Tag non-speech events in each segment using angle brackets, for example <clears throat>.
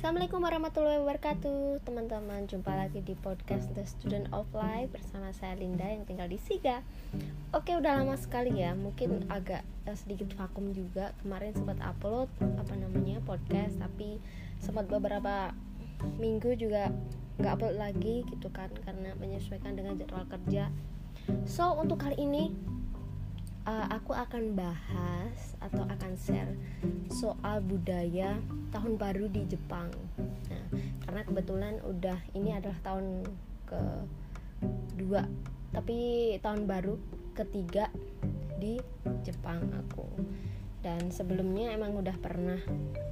Assalamualaikum warahmatullahi wabarakatuh. Teman-teman jumpa lagi di podcast The Student of Life Bersama saya Linda yang tinggal di Siga. Oke udah lama sekali ya Mungkin agak uh, sedikit vakum juga. Kemarin sempat upload apa namanya podcast Tapi sempat beberapa minggu juga nggak upload lagi gitu kan Karena menyesuaikan dengan jadwal kerja. So untuk kali ini uh, aku akan bahas atau akan share soal budaya tahun baru di Jepang. Nah, karena kebetulan udah ini adalah tahun ke dua, tapi tahun baru ketiga di Jepang aku. Dan sebelumnya emang udah pernah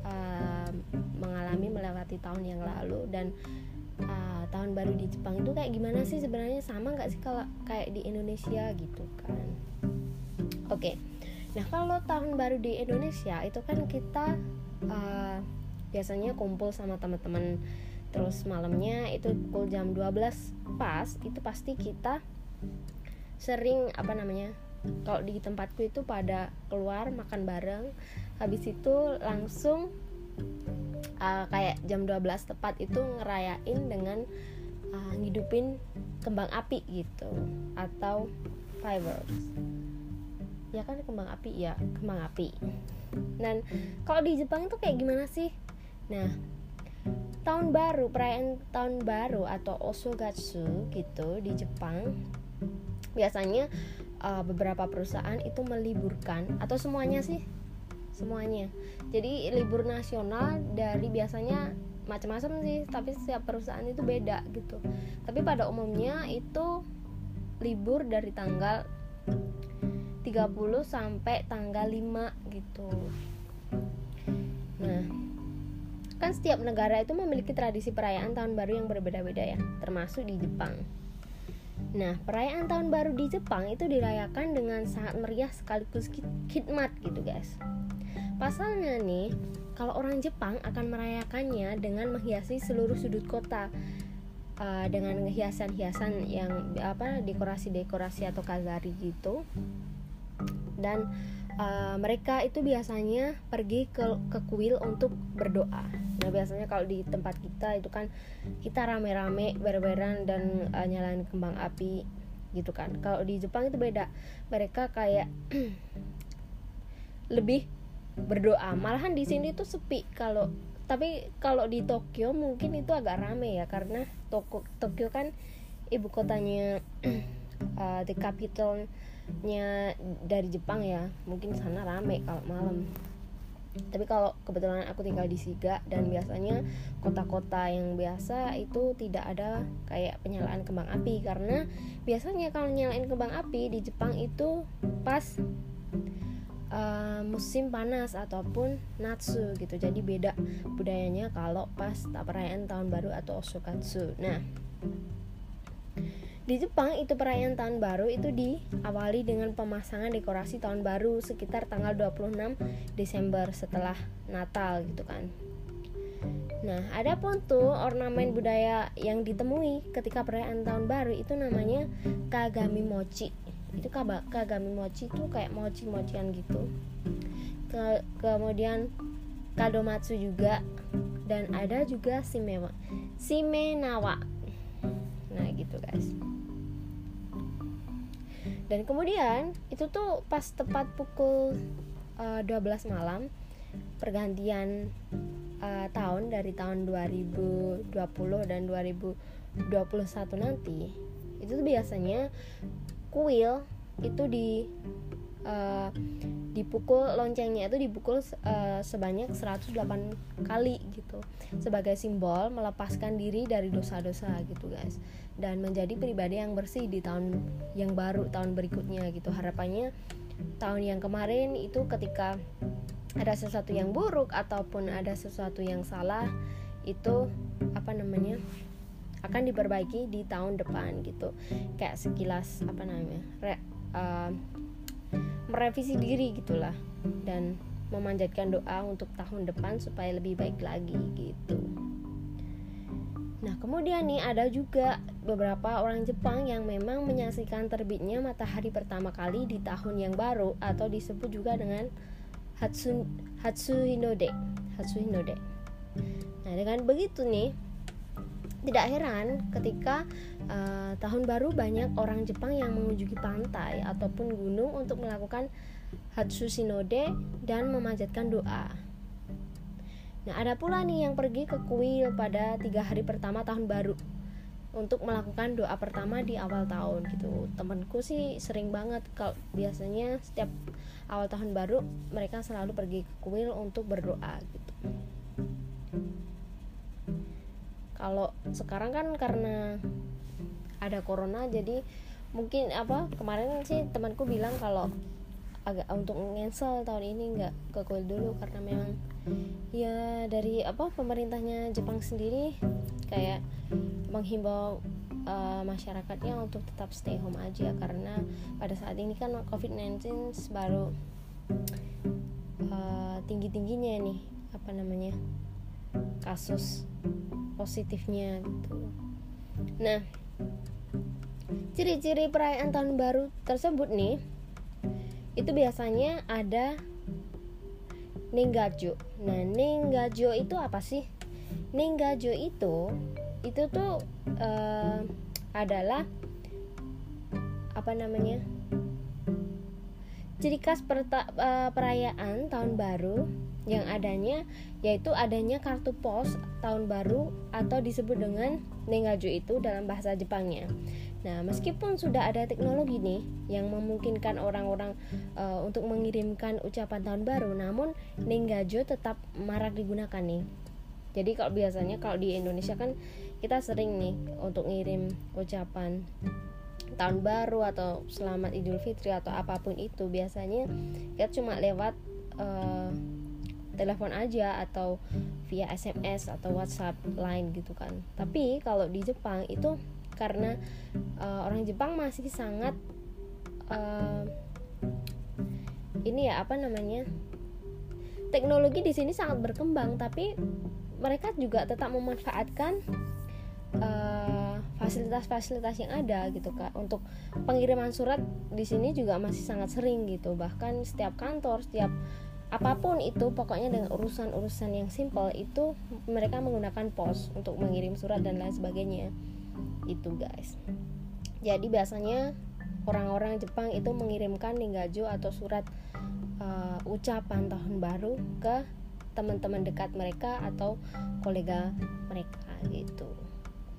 uh, mengalami melewati tahun yang lalu dan uh, tahun baru di Jepang itu kayak gimana sih sebenarnya sama nggak sih kalau kayak di Indonesia gitu kan? Oke. Okay. Nah, kalau tahun baru di Indonesia itu kan kita uh, biasanya kumpul sama teman-teman terus malamnya itu pukul jam 12 pas itu pasti kita sering apa namanya kalau di tempatku itu pada keluar makan bareng habis itu langsung uh, kayak jam 12 tepat itu ngerayain dengan uh, ngidupin kembang api gitu atau fireworks ya kan kembang api ya kembang api. Dan kalau di Jepang itu kayak gimana sih? Nah tahun baru perayaan tahun baru atau osogatsu gitu di Jepang biasanya uh, beberapa perusahaan itu meliburkan atau semuanya sih? Semuanya. Jadi libur nasional dari biasanya macam-macam sih tapi setiap perusahaan itu beda gitu. Tapi pada umumnya itu libur dari tanggal 30 sampai tanggal 5 gitu. Nah kan setiap negara itu memiliki tradisi perayaan tahun baru yang berbeda-beda ya termasuk di Jepang. Nah, perayaan tahun baru di Jepang itu dirayakan dengan sangat meriah sekaligus khidmat gitu guys. Pasalnya nih, kalau orang Jepang akan merayakannya dengan menghiasi seluruh sudut kota uh, dengan hiasan-hiasan yang apa dekorasi-dekorasi atau kazari gitu dan uh, mereka itu biasanya pergi ke ke kuil untuk berdoa. Nah biasanya kalau di tempat kita itu kan kita rame-rame berberan dan uh, nyalain kembang api gitu kan. Kalau di Jepang itu beda. Mereka kayak <clears throat> lebih berdoa. Malahan di sini tuh sepi kalau tapi kalau di Tokyo mungkin itu agak rame ya karena Tokyo Tokyo kan ibu kotanya uh, <clears throat> the capital nya dari Jepang ya. Mungkin sana rame kalau malam. Tapi kalau kebetulan aku tinggal di Siga dan biasanya kota-kota yang biasa itu tidak ada kayak penyalaan kembang api. Karena biasanya kalau nyalain kembang api di Jepang itu pas uh, musim panas ataupun natsu gitu. Jadi beda budayanya kalau pas perayaan tahun baru atau osokatsu. Nah di Jepang itu perayaan tahun baru itu diawali dengan pemasangan dekorasi tahun baru sekitar tanggal 26 Desember setelah Natal gitu kan. Nah, ada pun tuh ornamen budaya yang ditemui ketika perayaan tahun baru itu namanya kagami mochi. Itu kagami mochi itu kayak mochi-mochian gitu. Ke kemudian kadomatsu juga dan ada juga simewa. Simenawa. Dan kemudian itu tuh pas tepat pukul uh, eh, 12 malam pergantian uh, tahun dari tahun 2020 dan 2021 nanti itu tuh biasanya kuil itu di uh, dipukul loncengnya itu dipukul uh, sebanyak 108 kali gitu. Sebagai simbol melepaskan diri dari dosa-dosa gitu guys. Dan menjadi pribadi yang bersih di tahun yang baru tahun berikutnya gitu. Harapannya tahun yang kemarin itu ketika ada sesuatu yang buruk ataupun ada sesuatu yang salah itu apa namanya akan diperbaiki di tahun depan gitu. Kayak sekilas apa namanya re, uh, merevisi diri gitulah dan memanjatkan doa untuk tahun depan supaya lebih baik lagi gitu. Nah, kemudian nih ada juga beberapa orang Jepang yang memang menyaksikan terbitnya matahari pertama kali di tahun yang baru atau disebut juga dengan Hatsu Hatsu Hinode. Hatsu Hinode. nah dengan begitu nih tidak heran ketika uh, tahun baru banyak orang Jepang yang mengunjungi pantai ataupun gunung untuk melakukan Hatsusinode dan memanjatkan doa. Nah, ada pula nih yang pergi ke kuil pada tiga hari pertama tahun baru untuk melakukan doa pertama di awal tahun gitu. Temanku sih sering banget kalau biasanya setiap awal tahun baru mereka selalu pergi ke kuil untuk berdoa gitu. Kalau sekarang kan karena ada corona jadi mungkin apa kemarin sih temanku bilang kalau agak untuk ngensel tahun ini nggak ke kuil dulu. Karena memang ya dari apa pemerintahnya Jepang sendiri kayak menghimbau uh, masyarakatnya untuk tetap stay home aja. Karena pada saat ini kan COVID-19 baru uh, tinggi-tingginya nih apa namanya kasus positifnya gitu. Nah, ciri-ciri perayaan tahun baru tersebut nih itu biasanya ada Ninggajo. Nah, Ninggajo itu apa sih? Ninggajo itu itu tuh uh, adalah apa namanya? Ciri khas perta, uh, perayaan tahun baru yang adanya yaitu adanya kartu pos tahun baru atau disebut dengan Ninggajo itu dalam bahasa Jepangnya. Nah, meskipun sudah ada teknologi nih yang memungkinkan orang-orang uh, untuk mengirimkan ucapan tahun baru, namun Nenggajo tetap marak digunakan nih. Jadi kalau biasanya kalau di Indonesia kan kita sering nih untuk ngirim ucapan tahun baru atau selamat Idul Fitri atau apa pun itu biasanya kita cuma lewat uh, telepon aja atau via SMS atau WhatsApp line gitu kan. Tapi kalau di Jepang itu karena uh, orang Jepang masih sangat uh, ini ya apa namanya teknologi di sini sangat berkembang tapi mereka juga tetap memanfaatkan fasilitas fasilitas-fasilitas yang ada gitu kak untuk pengiriman surat di sini juga masih sangat sering gitu bahkan setiap kantor setiap apa pun itu pokoknya dengan urusan-urusan yang simple itu mereka menggunakan pos untuk mengirim surat dan lain sebagainya itu guys jadi biasanya orang-orang Jepang itu mengirimkan ninggajo atau surat uh, ucapan tahun baru ke teman-teman dekat mereka atau kolega mereka gitu.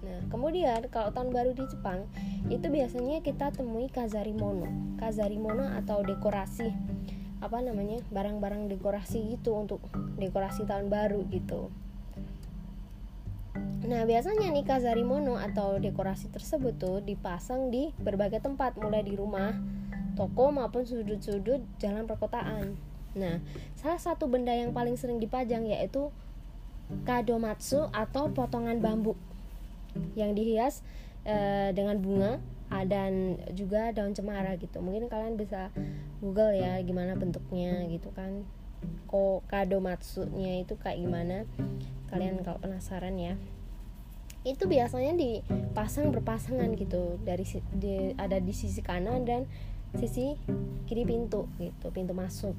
Nah, kemudian kalau tahun baru di Jepang itu biasanya kita temui kazarimono. Kazarimono atau dekorasi apa namanya? barang-barang dekorasi gitu untuk dekorasi tahun baru gitu. Nah, biasanya nih kazarimono atau dekorasi tersebut tuh dipasang di berbagai tempat, mulai di rumah, toko maupun sudut-sudut jalan perkotaan. Nah, salah satu benda yang paling sering dipajang yaitu kadomatsu atau potongan bambu yang dihias e, dengan bunga dan juga daun cemara gitu. Mungkin kalian bisa Google ya gimana bentuknya gitu kan. Kok kadomatsunya itu kayak gimana? Kalian kalau penasaran ya itu biasanya dipasang berpasangan gitu dari di, ada di sisi kanan dan sisi kiri pintu gitu pintu masuk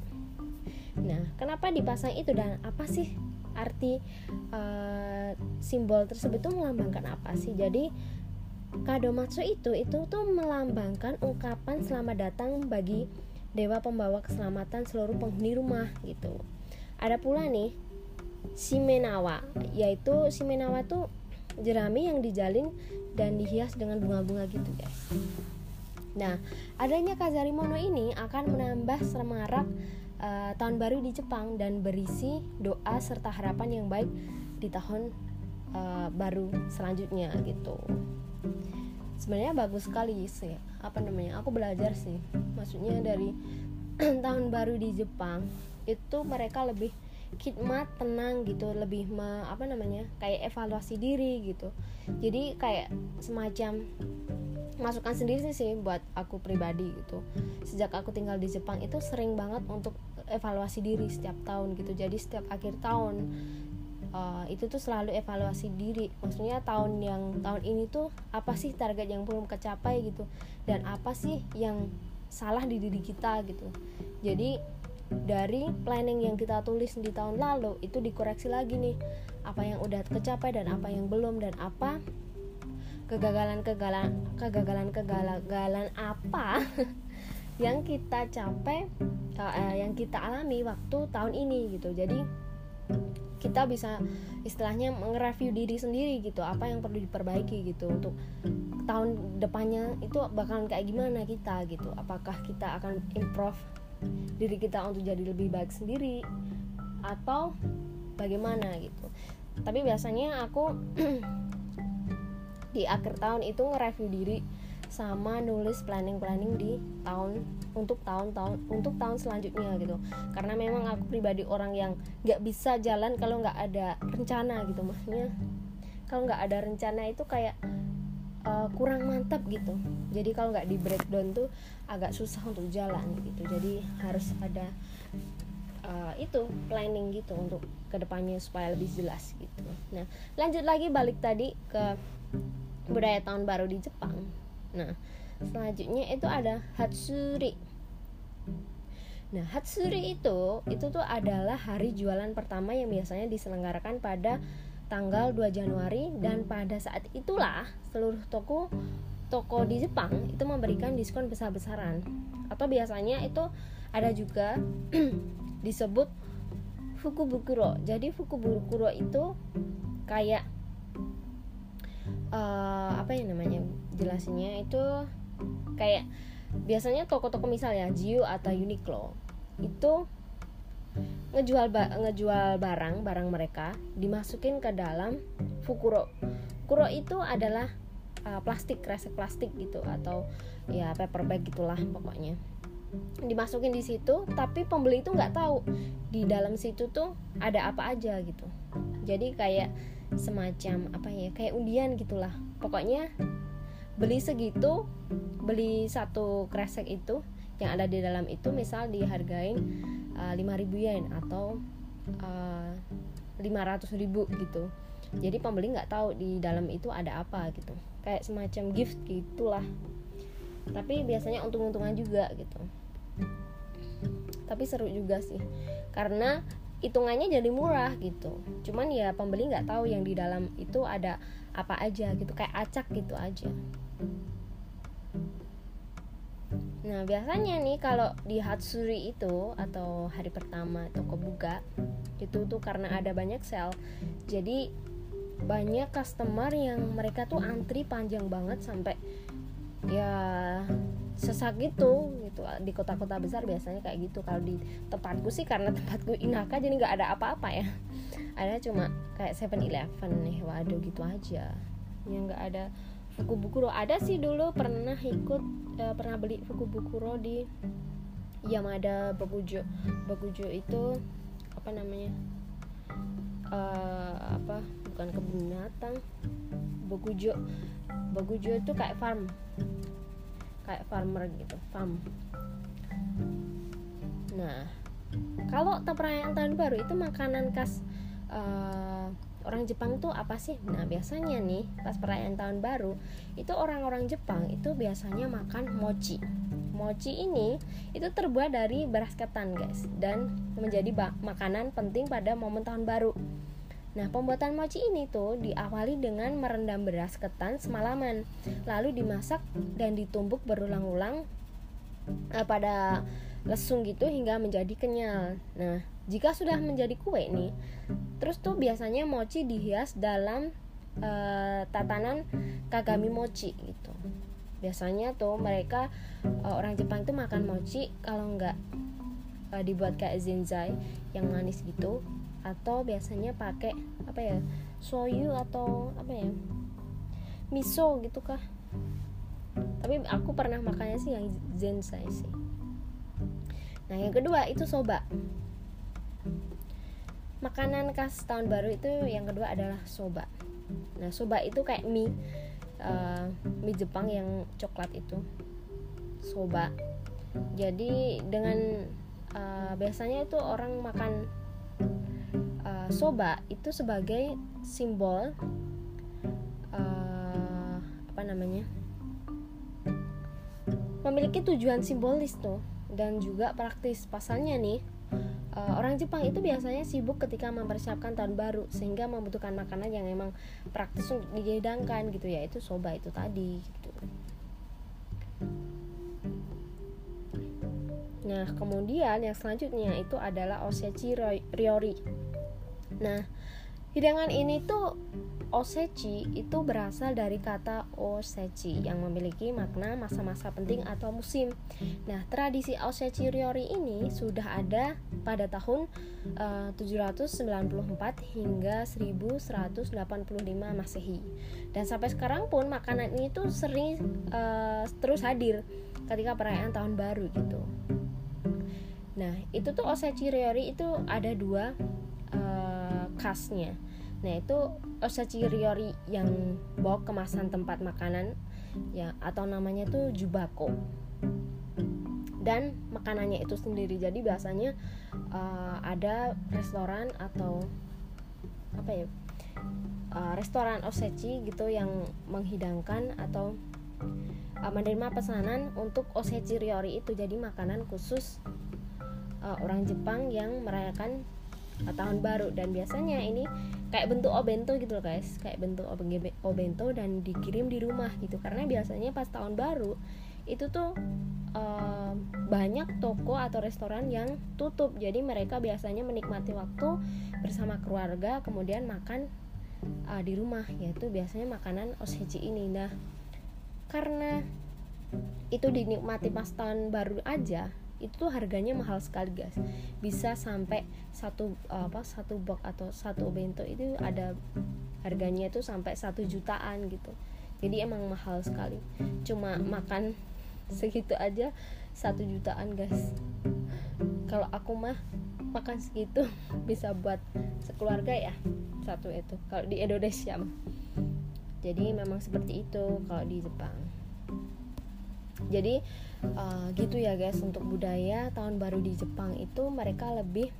nah kenapa dipasang itu dan apa sih arti uh, simbol tersebut itu melambangkan apa sih jadi kadomatsu itu itu tuh melambangkan ungkapan selamat datang bagi dewa pembawa keselamatan seluruh penghuni rumah gitu. Ada pula nih Shimenawa yaitu Shimenawa tuh jerami yang dijalin dan dihias dengan bunga-bunga gitu guys. Nah adanya Kazarimono ini akan menambah semarak uh, tahun baru di Jepang dan berisi doa serta harapan yang baik di tahun uh, baru selanjutnya gitu sebenarnya bagus sekali sih. Apa namanya? Aku belajar sih. Maksudnya dari <clears throat> tahun baru di Jepang itu mereka lebih khidmat tenang gitu. Lebih me, apa namanya? Kayak evaluasi diri gitu. Jadi kayak semacam masukan sendiri sih buat aku pribadi gitu. Sejak aku tinggal di Jepang itu sering banget untuk evaluasi diri setiap tahun gitu. Jadi setiap akhir tahun uh, itu tuh selalu evaluasi diri. Maksudnya tahun yang tahun ini tuh apa sih target yang belum kecapai gitu? Dan apa sih yang salah di diri kita gitu? Jadi dari planning yang kita tulis di tahun lalu itu dikoreksi lagi nih. Apa yang udah kecapai dan apa yang belum dan apa kegagalan-kegagalan kegagalan-kegagalan apa <laughs> yang kita capai uh, yang kita alami waktu tahun ini gitu. Jadi kita bisa istilahnya mengreview diri sendiri gitu apa yang perlu diperbaiki gitu untuk tahun depannya itu bakalan kayak gimana kita gitu. Apakah kita akan improve diri kita untuk jadi lebih baik sendiri atau bagaimana gitu. Tapi biasanya aku <clears throat> di akhir tahun itu nge-review diri sama nulis planning-planning di tahun untuk tahun-tahun untuk tahun selanjutnya gitu. Karena memang aku pribadi orang yang nggak bisa jalan kalau nggak ada rencana gitu. Maksudnya kalau nggak ada rencana itu kayak uh, kurang mantap gitu. Jadi kalau nggak di breakdown tuh agak susah untuk jalan gitu. Jadi harus ada uh, itu planning gitu untuk ke depannya supaya lebih jelas gitu. Nah lanjut lagi balik tadi ke budaya tahun baru di Jepang Nah, selanjutnya itu ada Hatsuri. Nah, Hatsuri itu itu tuh adalah hari jualan pertama yang biasanya diselenggarakan pada tanggal 2 Januari dan pada saat itulah seluruh toko toko di Jepang itu memberikan diskon besar-besaran. Atau biasanya itu ada juga <clears throat> disebut Fukubukuro. Jadi Fukubukuro itu kayak uh, apa yang namanya jelasinnya itu kayak biasanya toko-toko misalnya Jiu atau Uniqlo itu ngejual ba ngejual barang barang mereka dimasukin ke dalam fukuro. Kuro itu adalah uh, plastik kresek plastik gitu atau ya paper bag gitulah pokoknya. Dimasukin di situ tapi pembeli itu nggak tahu di dalam situ tuh ada apa aja gitu. Jadi kayak semacam apa ya kayak undian gitulah. Pokoknya beli segitu beli satu kresek itu yang ada di dalam itu misal dihargain uh, 5000 yen atau uh, 500 ribu gitu. Jadi pembeli nggak tahu di dalam itu ada apa gitu. Kayak semacam gift gitulah. Tapi biasanya untung-untungan juga gitu. Tapi seru juga sih. Karena hitungannya jadi murah gitu. Cuman ya pembeli nggak tahu yang di dalam itu ada apa aja gitu. Kayak acak gitu aja Nah biasanya nih kalau di Hatsuri itu atau hari pertama toko buka itu tuh karena ada banyak sel. Jadi banyak customer yang mereka tuh antri panjang banget sampai ya sesak gitu gitu. Di kota-kota besar biasanya kayak gitu. Kalau di tempatku sih karena <laughs> tempatku inaka jadi nggak ada apa-apa ya. Ada cuma kayak Seven Eleven nih waduh gitu aja. Yang nggak ada Fukubukuro ada sih dulu pernah ikut uh, pernah beli Fukubukuro di Yamada Bagujo Bagujo itu apa namanya? Uh, apa? Bukan kebun binatang. Bagujo Bagujo itu kayak farm. Kayak farmer gitu farm. Nah kalau perayaan tahun baru itu makanan khas uh, orang Jepang tuh apa sih? Nah biasanya nih pas perayaan tahun baru itu orang-orang Jepang itu biasanya makan mochi. Mochi ini itu terbuat dari beras ketan guys dan menjadi makanan penting pada momen tahun baru. Nah pembuatan mochi ini tuh diawali dengan merendam beras ketan semalaman, lalu dimasak dan ditumbuk berulang-ulang uh, pada lesung gitu hingga menjadi kenyal. Nah jika sudah menjadi kue nih, terus tuh biasanya mochi dihias dalam uh, tatanan kagami mochi gitu. Biasanya tuh mereka uh, orang Jepang itu makan mochi kalau nggak uh, dibuat kayak zenzai yang manis gitu, atau biasanya pakai apa ya soyu atau apa ya miso gitu kah? Tapi aku pernah makannya sih yang zenzai sih. Nah yang kedua itu soba makanan khas tahun baru itu yang kedua adalah soba. Nah soba itu kayak mie uh, mie Jepang yang coklat itu. Soba. Jadi dengan uh, biasanya itu orang makan uh, soba itu sebagai simbol uh, apa namanya memiliki tujuan simbolis tuh dan juga praktis pasalnya nih uh, orang Jepang itu biasanya sibuk ketika mempersiapkan tahun baru sehingga membutuhkan makanan yang memang praktis untuk dihidangkan gitu ya itu soba itu tadi gitu. Nah, kemudian yang selanjutnya itu adalah osechi ryori. Nah, hidangan ini tuh Osechi itu berasal dari kata osechi yang memiliki makna masa-masa penting atau musim. Nah, tradisi osechi ryori ini sudah ada pada tahun eh, uh, 794 hingga 1185 Masehi. Dan sampai sekarang pun makanan ini tuh sering uh, terus hadir ketika perayaan tahun baru gitu. Nah, itu tuh osechi ryori itu ada dua uh, khasnya Nah itu osachi ryori yang bawa kemasan tempat makanan ya atau namanya tuh jubako. Dan makanannya itu sendiri. Jadi biasanya uh, ada restoran atau apa ya uh, restoran osechi gitu yang menghidangkan atau uh, menerima pesanan untuk osechi ryori itu. Jadi makanan khusus uh, orang Jepang yang merayakan uh, tahun baru. Dan biasanya ini kayak bentuk obento gitu loh guys. Kayak bentuk obento dan dikirim di rumah gitu. Karena biasanya pas tahun baru itu tuh uh, banyak toko atau restoran yang tutup. Jadi mereka biasanya menikmati waktu bersama keluarga kemudian makan uh, di rumah. Yaitu biasanya makanan osechi ini. Nah karena itu dinikmati pas tahun baru aja itu harganya mahal sekali guys. Bisa sampai satu apa satu box atau satu bento itu ada harganya itu sampai satu jutaan gitu. Jadi emang mahal sekali. Cuma makan segitu aja satu jutaan guys. Kalau aku mah makan segitu <laughs> bisa buat sekeluarga ya satu itu kalau di Indonesia jadi memang seperti itu kalau di Jepang. Jadi uh, gitu ya guys untuk budaya tahun baru di Jepang itu mereka lebih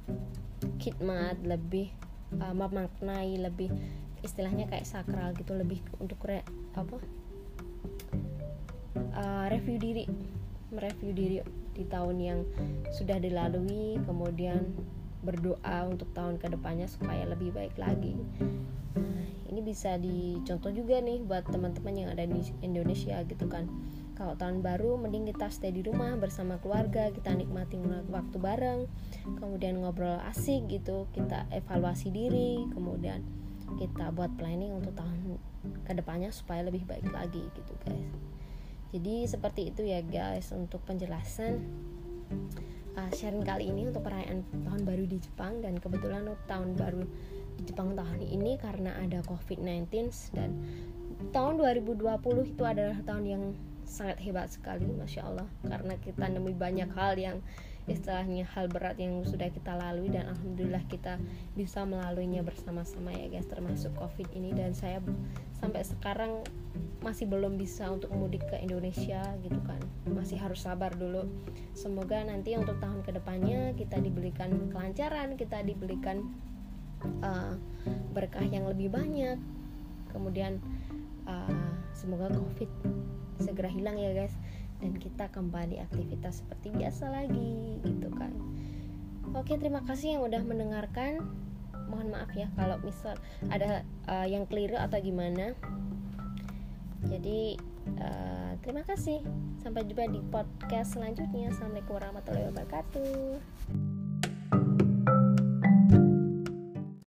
khidmat lebih uh, memaknai lebih istilahnya kayak sakral gitu lebih untuk re, apa? Uh, review diri mereview diri di tahun yang sudah dilalui kemudian berdoa untuk tahun ke depannya supaya lebih baik lagi. Nah, ini bisa dicontoh juga nih buat teman-teman yang ada di Indonesia gitu kan kalau tahun baru mending kita stay di rumah bersama keluarga kita nikmati waktu bareng kemudian ngobrol asik gitu kita evaluasi diri kemudian kita buat planning untuk tahun ke depannya supaya lebih baik lagi gitu guys. Jadi seperti itu ya guys untuk penjelasan uh, sharing kali ini untuk perayaan tahun baru di Jepang. Dan kebetulan untuk tahun baru di Jepang tahun ini karena ada COVID-19 dan tahun 2020 itu adalah tahun yang sangat hebat sekali masya Allah. Karena kita nemu banyak hal yang istilahnya hal berat yang sudah kita lalui dan alhamdulillah kita bisa melaluinya bersama-sama ya guys termasuk covid ini. Dan saya sampai sekarang masih belum bisa untuk mudik ke Indonesia gitu kan. Masih harus sabar dulu. Semoga nanti untuk tahun ke depannya kita diberikan kelancaran kita diberikan uh, berkah yang lebih banyak. Kemudian uh, semoga covid segera hilang ya guys. Dan kita kembali aktivitas seperti biasa lagi gitu kan. Oke terima kasih yang udah mendengarkan. Mohon maaf ya kalau misal ada uh, yang keliru atau gimana. Jadi uh, terima kasih. Sampai jumpa di podcast selanjutnya. Assalamualaikum warahmatullahi wabarakatuh